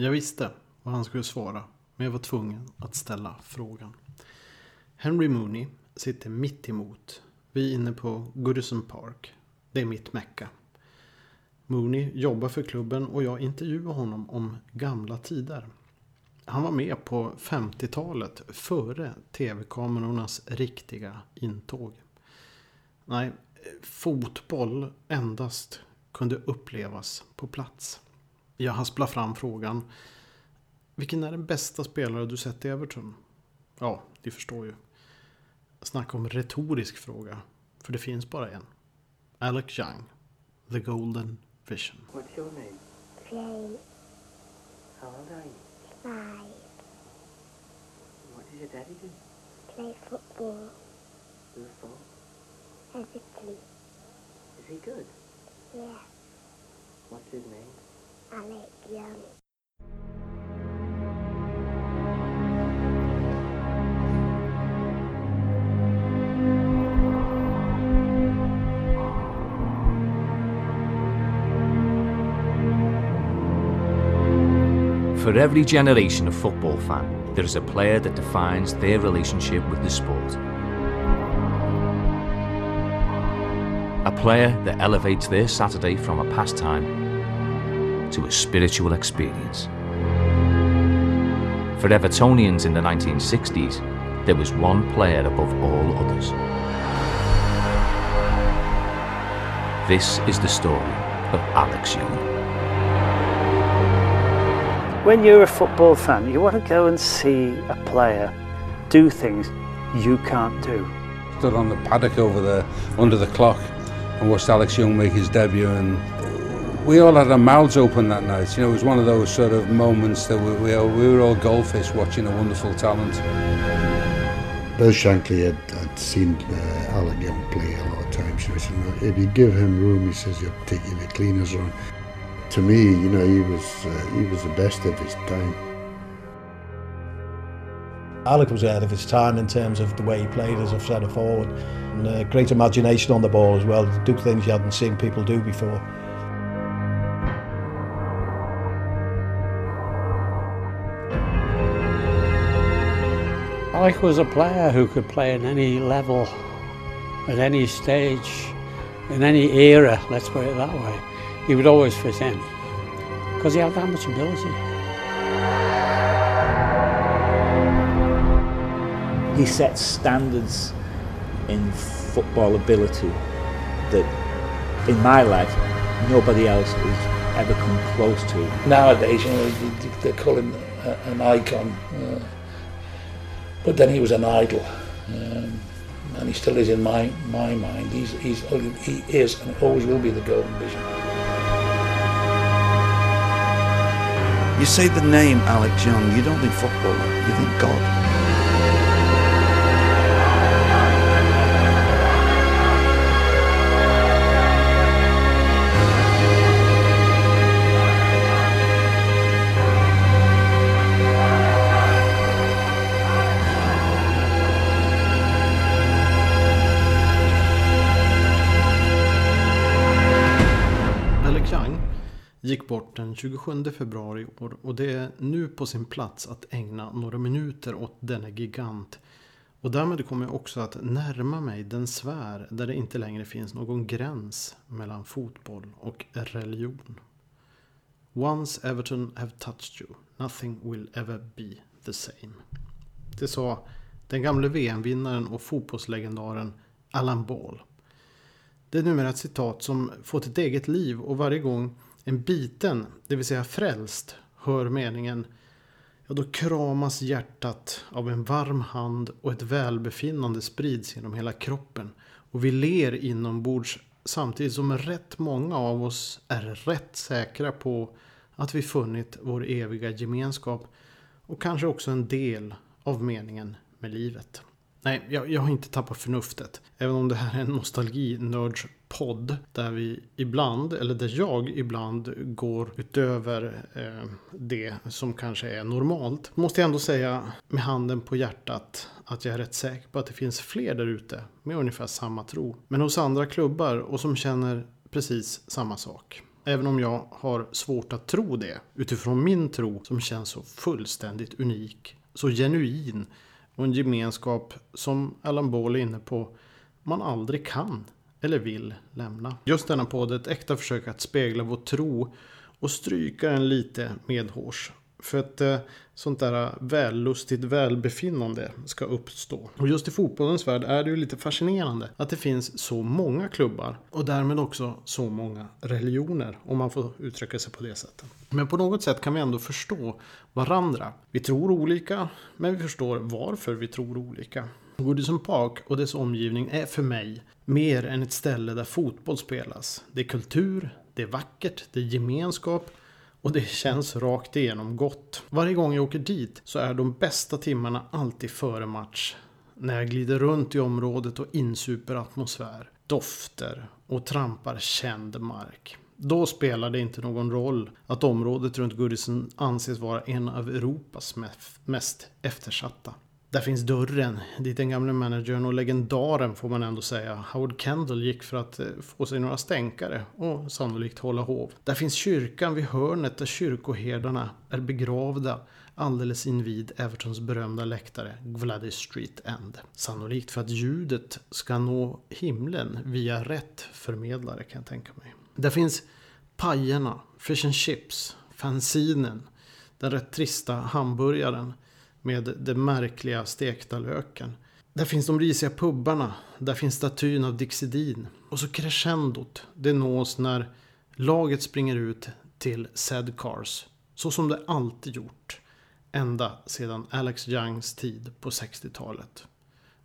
Jag visste vad han skulle svara, men jag var tvungen att ställa frågan. Henry Mooney sitter mitt emot. Vi är inne på Goodison Park. Det är mitt mecka. Mooney jobbar för klubben och jag intervjuar honom om gamla tider. Han var med på 50-talet före tv-kamerornas riktiga intåg. Nej, fotboll endast kunde upplevas på plats. Jag hasplar fram frågan. Vilken är den bästa spelare du sett i Everton? Ja, ni förstår ju. Snacka om retorisk fråga. För det finns bara en. Alex Young. The Golden Vision. What's your name? Jane, How old are you? five, What does your daddy do? play football, Who for? Everton, Is he good? yeah, What's his name? For every generation of football fan, there is a player that defines their relationship with the sport. A player that elevates their Saturday from a pastime to a spiritual experience. For Evertonians in the 1960s, there was one player above all others. This is the story of Alex Young. When you're a football fan, you want to go and see a player do things you can't do. stood on the paddock over there under the clock and watched Alex Young make his debut and we all had our mouths open that night. You know, it was one of those sort of moments that we, we, we were all goldfish watching a wonderful talent. Bill Shankly had, had seen uh, Alec Young play a lot of times. So he said, "Look, if you give him room, he says you're taking the cleaners on. To me, you know, he was uh, he was the best of his time. Alec was ahead of his time in terms of the way he played as a centre forward. And, uh, great imagination on the ball as well, do things you hadn't seen people do before. Alec was a player who could play at any level, at any stage, in any era, let's put it that way. He would always fit in because he had that much ability. he sets standards in football ability that, in my life, nobody else has ever come close to. nowadays, you know, they, they call him an icon. Uh, but then he was an idol, um, and he still is in my my mind. He's, he's he is and always will be the golden vision. You say the name Alex Young, you don't think footballer, you think God. Gick bort den 27 februari i år och det är nu på sin plats att ägna några minuter åt denna gigant. Och därmed kommer jag också att närma mig den sfär där det inte längre finns någon gräns mellan fotboll och religion. Once Everton have touched you, nothing will ever be the same. Det sa den gamle VM-vinnaren och fotbollslegendaren Alan Ball. Det är numera ett citat som fått ett eget liv och varje gång en biten, det vill säga frälst, hör meningen ja, då kramas hjärtat av en varm hand och ett välbefinnande sprids genom hela kroppen. Och vi ler inombords samtidigt som rätt många av oss är rätt säkra på att vi funnit vår eviga gemenskap och kanske också en del av meningen med livet. Nej, jag, jag har inte tappat förnuftet. Även om det här är en nostalginördspodd där vi ibland, eller där jag ibland går utöver eh, det som kanske är normalt. Måste jag ändå säga med handen på hjärtat att jag är rätt säker på att det finns fler där ute med ungefär samma tro. Men hos andra klubbar och som känner precis samma sak. Även om jag har svårt att tro det utifrån min tro som känns så fullständigt unik, så genuin och en gemenskap som Alan Ball är inne på man aldrig kan eller vill lämna. Just denna podd är ett äkta försök att spegla vår tro och stryka den lite medhårs. För att eh, sånt där äh, vällustigt välbefinnande ska uppstå. Och just i fotbollens värld är det ju lite fascinerande att det finns så många klubbar och därmed också så många religioner om man får uttrycka sig på det sättet. Men på något sätt kan vi ändå förstå varandra. Vi tror olika men vi förstår varför vi tror olika. Goodison Park och dess omgivning är för mig mer än ett ställe där fotboll spelas. Det är kultur, det är vackert, det är gemenskap och det känns rakt igenom gott. Varje gång jag åker dit så är de bästa timmarna alltid före match. När jag glider runt i området och insuper atmosfär, dofter och trampar känd mark. Då spelar det inte någon roll att området runt Goodison anses vara en av Europas mest eftersatta. Där finns dörren dit den gamle managern och legendaren får man ändå säga Howard Kendall gick för att eh, få sig några stänkare och sannolikt hålla hov. Där finns kyrkan vid hörnet där kyrkoherdarna är begravda alldeles invid Evertons berömda läktare Gladys Street End. Sannolikt för att ljudet ska nå himlen via rätt förmedlare kan jag tänka mig. Där finns pajerna, fish and chips, fanzinen, den rätt trista hamburgaren med den märkliga stekta löken. Där finns de risiga pubbarna. Där finns statyn av Dixie Dean. Och så crescendot. Det nås när laget springer ut till Sad Cars. Så som det alltid gjort. Ända sedan Alex Youngs tid på 60-talet.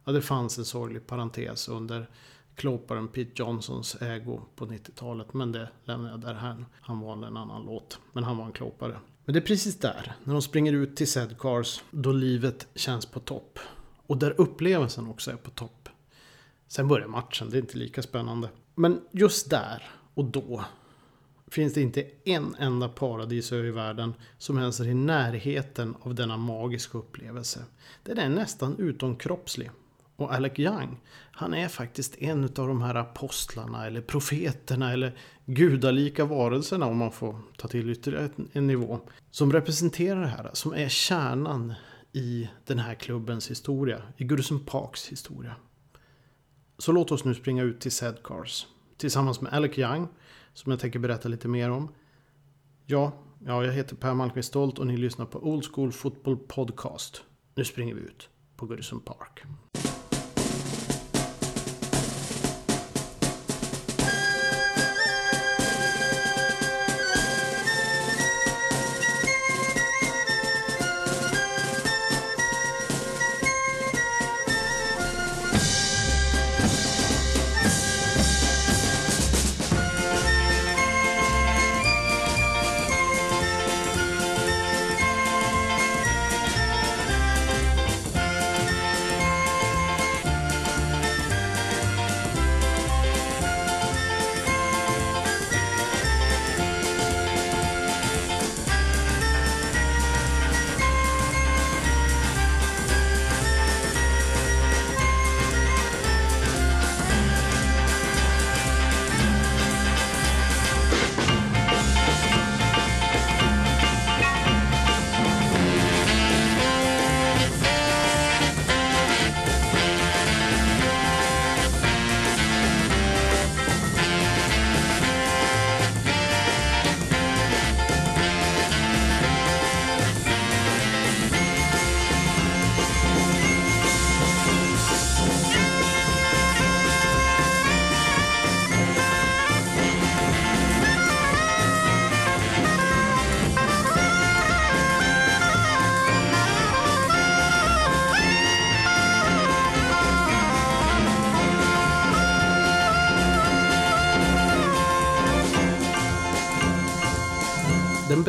Ja, det fanns en sorglig parentes under klåparen Pete Johnsons ägo på 90-talet. Men det lämnar jag därhän. Han var en annan låt. Men han var en klåpare. Men det är precis där, när de springer ut till Sedcars, då livet känns på topp. Och där upplevelsen också är på topp. Sen börjar matchen, det är inte lika spännande. Men just där och då finns det inte en enda paradisö i världen som ens är i närheten av denna magiska upplevelse. Den är nästan utomkroppslig. Och Alec Young, han är faktiskt en av de här apostlarna eller profeterna eller gudalika varelserna om man får ta till ytterligare en nivå. Som representerar det här, som är kärnan i den här klubbens historia, i Goodison Parks historia. Så låt oss nu springa ut till Sedcars tillsammans med Alec Young, som jag tänker berätta lite mer om. Ja, ja jag heter Per Malmqvist Stolt och ni lyssnar på Old School Football Podcast. Nu springer vi ut på Goodison Park.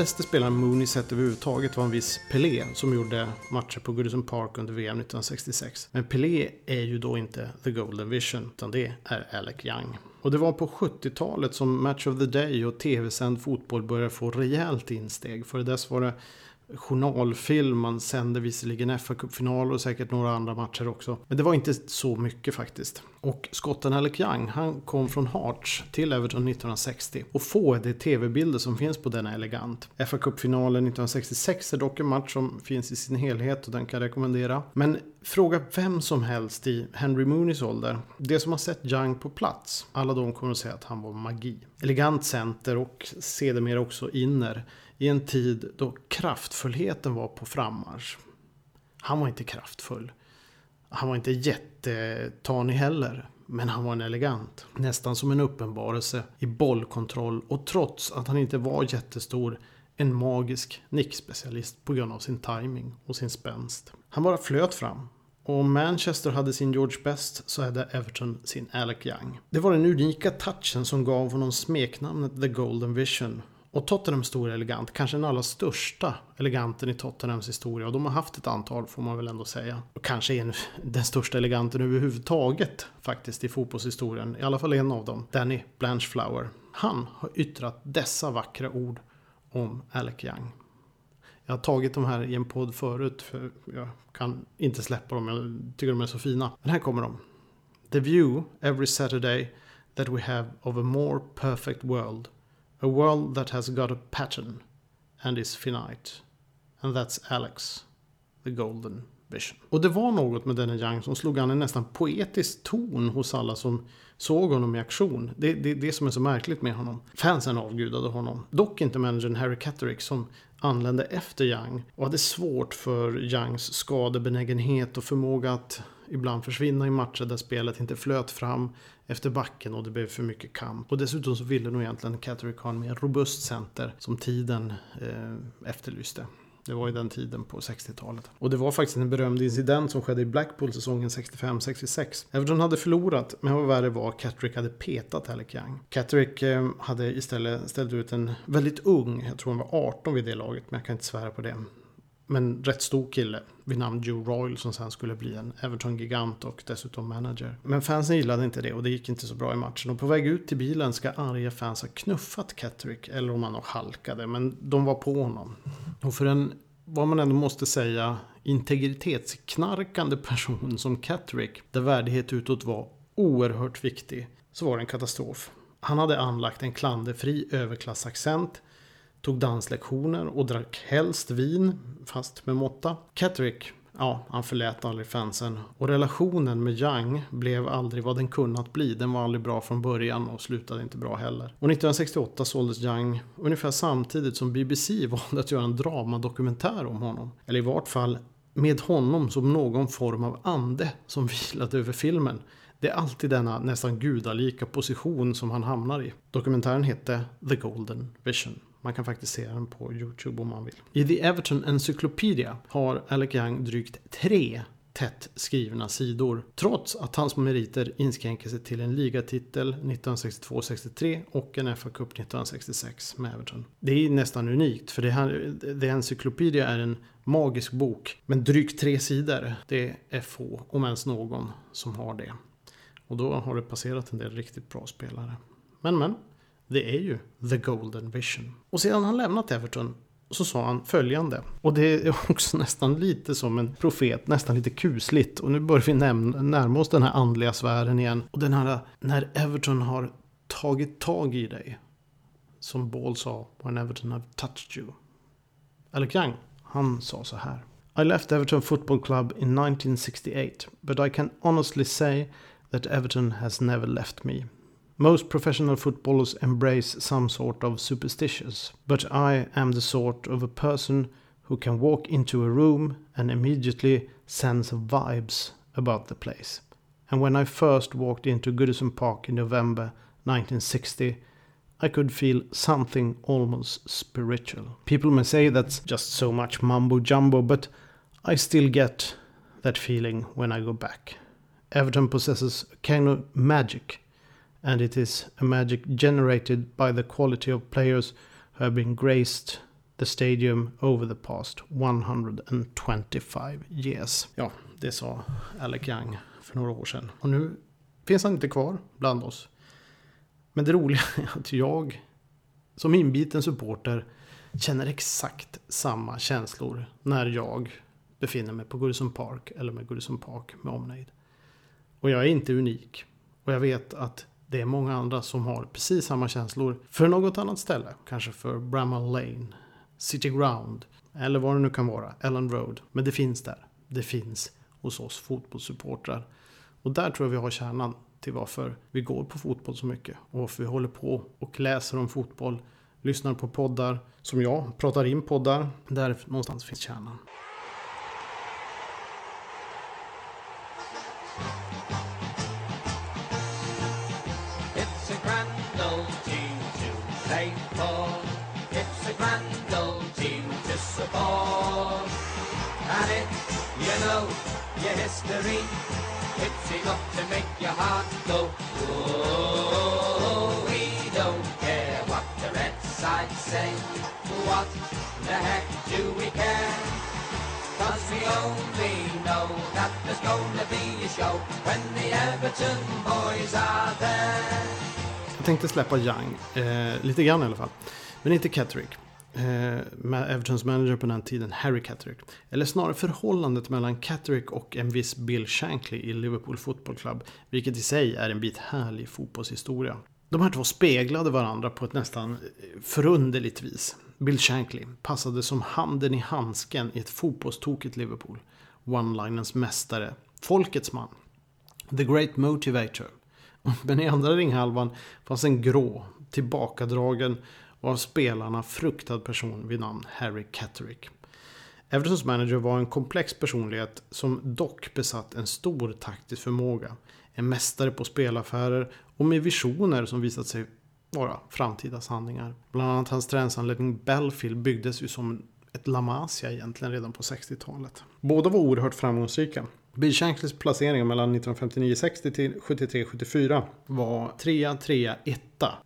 Bästa spelaren Mooney sett överhuvudtaget var en viss Pelé som gjorde matcher på Goodison Park under VM 1966. Men Pelé är ju då inte The Golden Vision utan det är Alec Young. Och det var på 70-talet som Match of the Day och tv-sänd fotboll började få rejält insteg. För dess var det journalfilm. Man sände visserligen FA-cupfinal och säkert några andra matcher också. Men det var inte så mycket faktiskt. Och skotten Alec Young, han kom från Hearts till Everton 1960. Och få är de tv-bilder som finns på denna elegant. FA-cupfinalen 1966 är dock en match som finns i sin helhet och den kan jag rekommendera. Men fråga vem som helst i Henry Mooneys ålder. Det som har sett Young på plats, alla de kommer att säga att han var magi. Elegant center och sedermera också inner i en tid då kraftfullheten var på frammarsch. Han var inte kraftfull. Han var inte jättetanig heller. Men han var en elegant. Nästan som en uppenbarelse i bollkontroll. Och trots att han inte var jättestor. En magisk nickspecialist på grund av sin timing och sin spänst. Han bara flöt fram. Och om Manchester hade sin George Best så hade Everton sin Alec Young. Det var den unika touchen som gav honom smeknamnet The Golden Vision. Och Tottenhams stor elegant, kanske den allra största eleganten i Tottenhams historia. Och de har haft ett antal får man väl ändå säga. Och kanske en, den största eleganten överhuvudtaget faktiskt i fotbollshistorien. I alla fall en av dem, Danny Blanchflower. Han har yttrat dessa vackra ord om Alec Young. Jag har tagit de här i en podd förut för jag kan inte släppa dem. Jag tycker de är så fina. Men här kommer de. The view every Saturday that we have of a more perfect world A world that has got a pattern and is finite. And that's Alex, the golden vision. Och det var något med denne Young som slog an en nästan poetisk ton hos alla som såg honom i aktion. Det är det, det, som är så märkligt med honom. Fansen avgudade honom. Dock inte managern Harry Catterick som anlände efter Young och hade svårt för Youngs skadebenägenhet och förmåga att ibland försvinna i matcher där spelet inte flöt fram efter backen och det blev för mycket kamp. Och dessutom så ville nog egentligen Catterick ha en mer robust center som tiden eh, efterlyste. Det var ju den tiden på 60-talet. Och det var faktiskt en berömd incident som skedde i Blackpool säsongen 65-66. Everton hade förlorat, men vad värre var, Catterick hade petat Alec Young. Catterick eh, hade istället ställt ut en väldigt ung, jag tror han var 18 vid det laget, men jag kan inte svära på det men rätt stor kille vid namn Joe Royal som sen skulle bli en Everton-gigant och dessutom manager. Men fansen gillade inte det och det gick inte så bra i matchen. Och på väg ut till bilen ska arga fans ha knuffat Catterick, eller om han nog halkade, men de var på honom. Och för en, vad man ändå måste säga, integritetsknarkande person som Catterick, där värdighet utåt var oerhört viktig, så var det en katastrof. Han hade anlagt en klanderfri överklassaccent tog danslektioner och drack helst vin, fast med måtta. Catterick, ja, han förlät aldrig fansen. Och relationen med Young blev aldrig vad den kunnat bli. Den var aldrig bra från början och slutade inte bra heller. Och 1968 såldes Young ungefär samtidigt som BBC valde att göra en dramadokumentär om honom. Eller i vart fall med honom som någon form av ande som vilade över filmen. Det är alltid denna nästan gudalika position som han hamnar i. Dokumentären hette The Golden Vision. Man kan faktiskt se den på YouTube om man vill. I The Everton Encyclopedia har Alec Young drygt tre tätt skrivna sidor. Trots att hans meriter inskränker sig till en ligatitel 1962-63 och en FA Cup 1966 med Everton. Det är nästan unikt för det här, The Encyclopedia är en magisk bok. Men drygt tre sidor, det är få, om ens någon, som har det. Och då har det passerat en del riktigt bra spelare. Men men, det är ju The Golden Vision. Och sedan han lämnat Everton så sa han följande. Och det är också nästan lite som en profet, nästan lite kusligt. Och nu börjar vi närma oss den här andliga sfären igen. Och den här, när Everton har tagit tag i dig. Som Ball sa, when Everton have touched you. Eller Young, han sa så här. I left Everton Football Club in 1968, but I can honestly say that Everton has never left me. Most professional footballers embrace some sort of superstitions, but I am the sort of a person who can walk into a room and immediately sense vibes about the place. And when I first walked into Goodison Park in November 1960, I could feel something almost spiritual. People may say that's just so much mumbo jumbo, but I still get that feeling when I go back. Everton possesses a kind of magic and it is a magic generated by the quality of players who have been graced the stadium over the past 125 years. Ja, det sa Alec Young för några år sedan. Och nu finns han inte kvar bland oss. Men det roliga är att jag som inbiten supporter känner exakt samma känslor när jag befinner mig på Goodison Park eller med Goodison Park med omnejd. Och jag är inte unik. Och jag vet att det är många andra som har precis samma känslor för något annat ställe. Kanske för Bramall Lane, City Ground eller vad det nu kan vara, Ellen Road. Men det finns där. Det finns hos oss fotbollssupportrar. Och där tror jag vi har kärnan till varför vi går på fotboll så mycket. Och varför vi håller på och läser om fotboll, lyssnar på poddar som jag, pratar in poddar. Där någonstans finns kärnan. History, it's enough to make your heart go. Oh, we don't care what the red side say. What the heck do we care? Cause we only know that there's gonna be a show when the Everton boys are there. Jag tänkte släppa Young, eh, lite grann i alla fall. Men inte Catterick. Eh, Evertons manager på den tiden, Harry Catterick. Eller snarare förhållandet mellan Catterick och en viss Bill Shankly i Liverpool Football Club. Vilket i sig är en bit härlig fotbollshistoria. De här två speglade varandra på ett nästan eh, förunderligt vis. Bill Shankly passade som handen i handsken i ett fotbollstokigt Liverpool. One-linens mästare, folkets man. The Great Motivator. Men i andra ringhalvan fanns en grå, tillbakadragen och av spelarna fruktad person vid namn Harry Catterick. Evertons manager var en komplex personlighet som dock besatt en stor taktisk förmåga. En mästare på spelaffärer och med visioner som visat sig vara framtida sanningar. Bland annat hans träningsanläggning Belfield byggdes ju som ett La Masia egentligen redan på 60-talet. Båda var oerhört framgångsrika. Bill Shanklys placeringar mellan 1959-60 till 73-74 var 3, 3, 1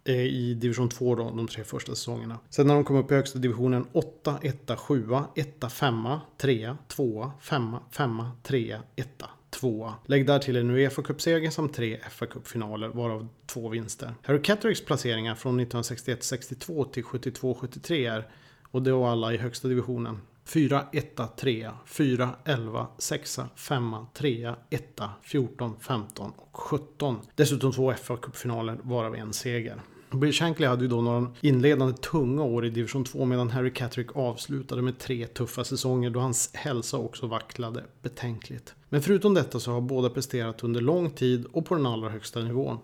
i division 2 då, de tre första säsongerna. Sen när de kom upp i högsta divisionen 8, 1, 7, 1, 5, 3, 2, 5, 5, 3, 1, 2. Lägg där till en Uefa Cup-seger samt tre FA Cup-finaler varav två vinster. Harry Kattericks placeringar från 1961-62 till 72-73 är, och det var alla i högsta divisionen, 4, 1, 3, 4, 11, 6, 5, 3, 1, 14, 15 och 17. Dessutom två FA-cupfinaler varav en seger. Bill Shankly hade ju då några inledande tunga år i division 2 medan Harry Catterick avslutade med tre tuffa säsonger då hans hälsa också vacklade betänkligt. Men förutom detta så har båda presterat under lång tid och på den allra högsta nivån.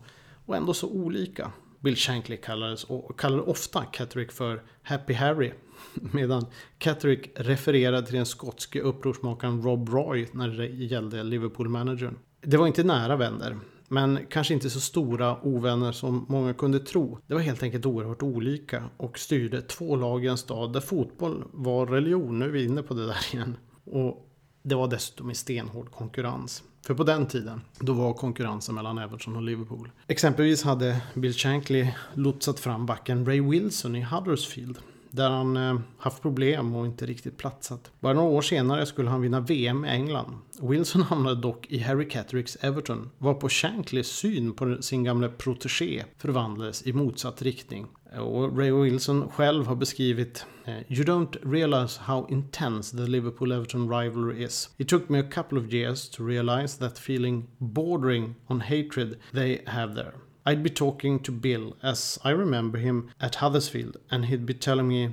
Och ändå så olika. Bill Shankly kallades, och kallade ofta Catterick för Happy Harry. Medan Catterick refererade till den skotske upprorsmakaren Rob Roy när det gällde Liverpool-managern. Det var inte nära vänner. Men kanske inte så stora ovänner som många kunde tro. Det var helt enkelt oerhört olika och styrde två lag i en stad där fotboll var religion. Nu är vi inne på det där igen. Och det var dessutom i stenhård konkurrens. För på den tiden, då var konkurrensen mellan Everton och Liverpool. Exempelvis hade Bill Shankly lotsat fram backen Ray Wilson i Huddersfield. Där han eh, haft problem och inte riktigt platsat. Bara några år senare skulle han vinna VM i England. Wilson hamnade dock i Harry Cattericks Everton. Varpå Shankleys syn på sin gamla protegé förvandlades i motsatt riktning. Och Ray Wilson själv har beskrivit eh, You don't realize how intense the Liverpool-Everton rivalry is. It took me a couple of years to realize that feeling bordering on hatred they have there. I'd be talking to Bill as I remember him at Huddersfield and he'd be telling me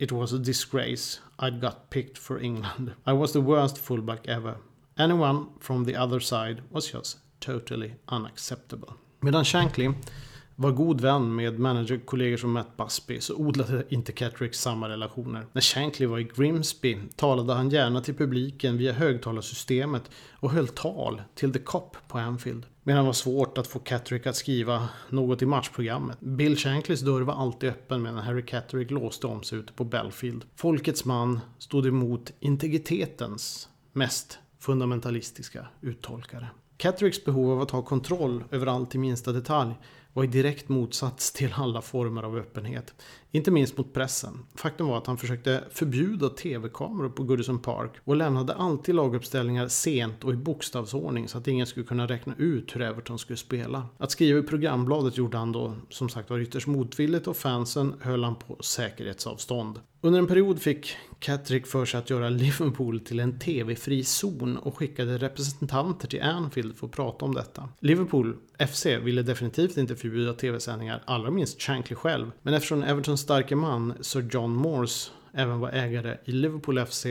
it was a disgrace I'd got picked for England. I was the worst fullback ever. Anyone from the other side was just totally unacceptable. Medan Shankly var god vän med managerkollegor som Matt Busby så odlade inte Catterick samma relationer. När Shankly var i Grimsby talade han gärna till publiken via högtalarsystemet och höll tal till The Cop på Anfield. Medan det var svårt att få Catterick att skriva något i matchprogrammet. Bill Shanklys dörr var alltid öppen medan Harry Catterick låste om sig ute på Belfield. Folkets man stod emot integritetens mest fundamentalistiska uttolkare. Cattericks behov av att ha kontroll över allt i minsta detalj var i direkt motsats till alla former av öppenhet. Inte minst mot pressen. Faktum var att han försökte förbjuda tv-kameror på Goodison Park och lämnade alltid laguppställningar sent och i bokstavsordning så att ingen skulle kunna räkna ut hur Everton skulle spela. Att skriva i programbladet gjorde han då som sagt var ytterst motvilligt och fansen höll han på säkerhetsavstånd. Under en period fick Catrick för sig att göra Liverpool till en tv-fri zon och skickade representanter till Anfield för att prata om detta. Liverpool FC ville definitivt inte förbjuda tv-sändningar, allra minst Shankly själv. Men eftersom Everton starke man Sir John Morse även var ägare i Liverpool FC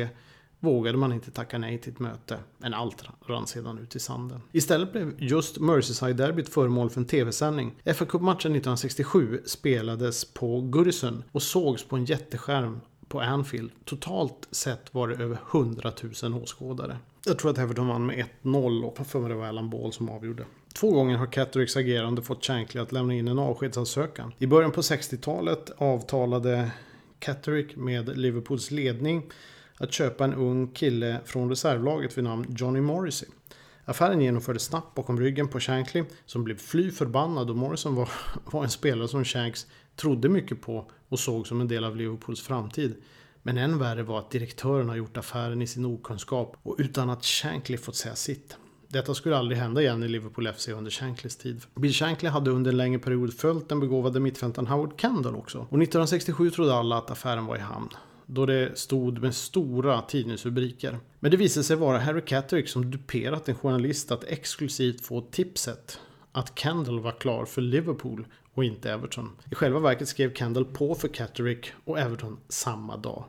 vågade man inte tacka nej till ett möte, men allt rann sedan ut i sanden. Istället blev just Merseyside-derbyt föremål för en tv-sändning. fa Cup-matchen 1967 spelades på Goodison och sågs på en jätteskärm på Anfield. Totalt sett var det över 100 000 åskådare. Jag tror att Everton vann med 1-0 och för mig det var Alan Ball som avgjorde. Två gånger har Cattericks agerande fått Shankly att lämna in en avskedsansökan. I början på 60-talet avtalade Catterick med Liverpools ledning att köpa en ung kille från reservlaget vid namn Johnny Morrissey. Affären genomfördes snabbt bakom ryggen på Shankly som blev fly förbannad och Morrison var, var en spelare som Shanks trodde mycket på och såg som en del av Liverpools framtid. Men än värre var att direktören har gjort affären i sin okunskap och utan att Shankly fått säga sitt. Detta skulle aldrig hända igen i Liverpool FC under Shankleys tid. Bill Shankly hade under en längre period följt den begåvade mittfältaren Howard Kendall också. Och 1967 trodde alla att affären var i hamn då det stod med stora tidningsrubriker. Men det visade sig vara Harry Catterick som duperat en journalist att exklusivt få tipset att Kendall var klar för Liverpool och inte Everton. I själva verket skrev Kendall på för Catterick och Everton samma dag.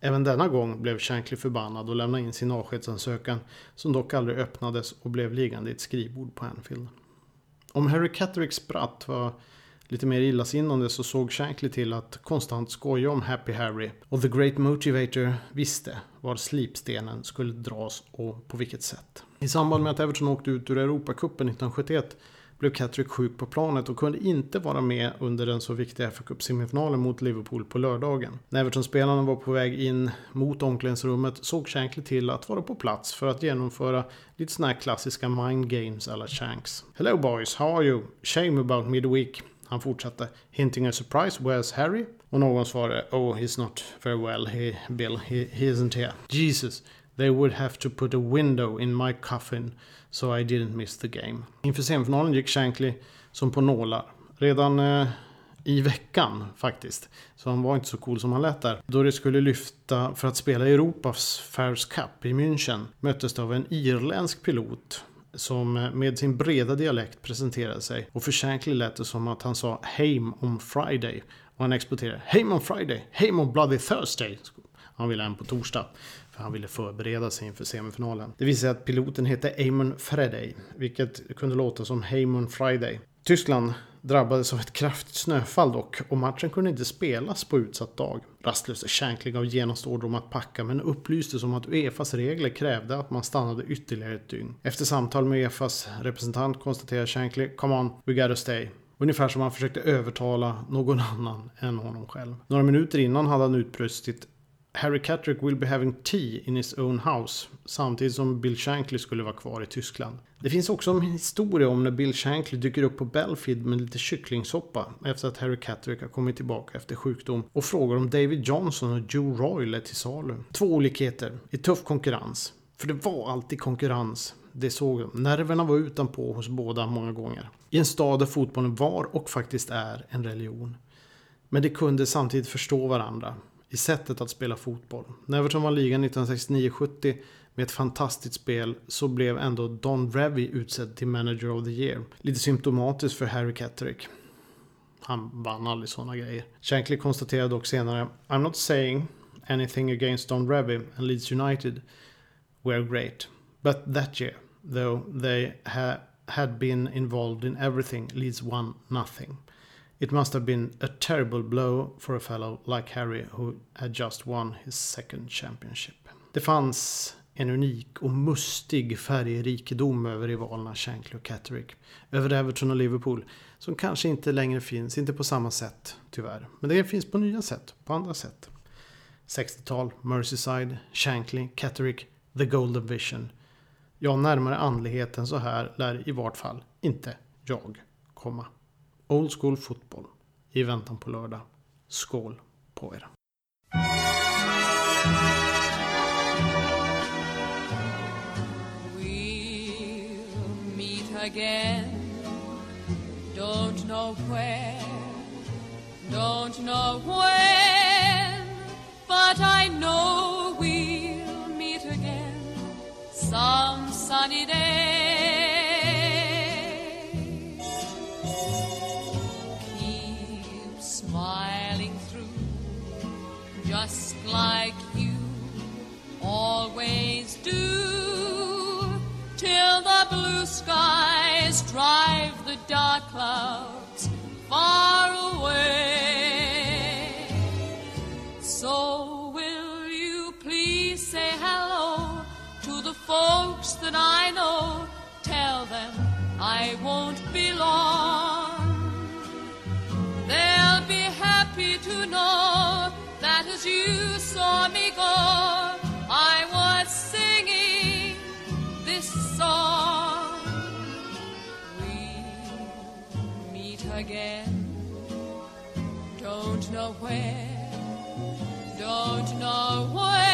Även denna gång blev Shankly förbannad och lämnade in sin avskedsansökan som dock aldrig öppnades och blev liggande i ett skrivbord på Anfield. Om Harry Cattericks spratt var lite mer illasinnande så såg Shankly till att konstant skoja om Happy Harry. Och The Great Motivator visste var slipstenen skulle dras och på vilket sätt. I samband med att Everton åkte ut ur Europacupen 1971 blev Catrick sjuk på planet och kunde inte vara med under den så viktiga fa Cup-semifinalen mot Liverpool på lördagen. När Everton-spelarna var på väg in mot omklädningsrummet såg Shankly till att vara på plats för att genomföra lite sådana här klassiska mind games alla Shanks. Hello boys, how are you? Shame about midweek. Han fortsatte. Hinting a surprise, where's Harry? Och någon svarade. Oh, he's not very well, he, Bill. He, he isn't here. Jesus, they would have to put a window in my coffin so I didn't miss the game. Inför semifinalen gick Shankly som på nålar. Redan eh, i veckan faktiskt. Så han var inte så cool som han lät där. Då det skulle lyfta för att spela Europas Fairs Cup i München möttes det av en irländsk pilot som eh, med sin breda dialekt presenterade sig. Och för Shankly lät det som att han sa Heim on Friday. Och han exploderade Heim on Friday, Heim on Bloody Thursday. Han ville hem på torsdag. För han ville förbereda sig inför semifinalen. Det visade sig att piloten hette Amon Friday. Vilket kunde låta som Heim Friday. Tyskland drabbades av ett kraftigt snöfall dock och matchen kunde inte spelas på utsatt dag. Rastlöse Shankly gav genast order om att packa men upplystes om att Uefas regler krävde att man stannade ytterligare ett dygn. Efter samtal med Uefas representant konstaterade Shankly “Come on, we gotta stay”. Ungefär som han försökte övertala någon annan än honom själv. Några minuter innan hade han utbrustit Harry Catterick will be having tea in his own house. Samtidigt som Bill Shankly skulle vara kvar i Tyskland. Det finns också en historia om när Bill Shankly dyker upp på Belfield med lite kycklingsoppa efter att Harry Catterick har kommit tillbaka efter sjukdom och frågar om David Johnson och Joe Royle är till salu. Två olikheter i tuff konkurrens. För det var alltid konkurrens. Det såg de. Nerverna var utanpå hos båda många gånger. I en stad där fotbollen var och faktiskt är en religion. Men de kunde samtidigt förstå varandra i sättet att spela fotboll. När Everton vann ligan 1969-70 med ett fantastiskt spel så blev ändå Don Revy utsedd till Manager of the Year. Lite symptomatiskt för Harry Catterick. Han vann aldrig sådana grejer. Shankly konstaterade dock senare I'm not saying anything against Don Revy and Leeds United were great. But that year, though they ha had been involved in everything, Leeds won nothing. It must have been a terrible blow for a fellow like Harry who had just won his second championship. Det fanns en unik och mustig färgrikedom över rivalerna Shankly och Catterick. Över Everton och Liverpool. Som kanske inte längre finns, inte på samma sätt tyvärr. Men det finns på nya sätt, på andra sätt. 60-tal, Merseyside, Shankly, Catterick, The Golden Vision. Ja, närmare andligheten så här lär i vart fall inte jag komma. Old School Fotboll i väntan på lördag. Skål på er! We'll meet again. Don't know where, don't know when, but I know we'll meet again some sunny day. Like you always do till the blue skies drive the dark clouds far away. So will you please say hello to the folks that I know? Tell them I won't be long. They'll be happy to know you saw me go, I was singing this song. We meet again, don't know where, don't know where.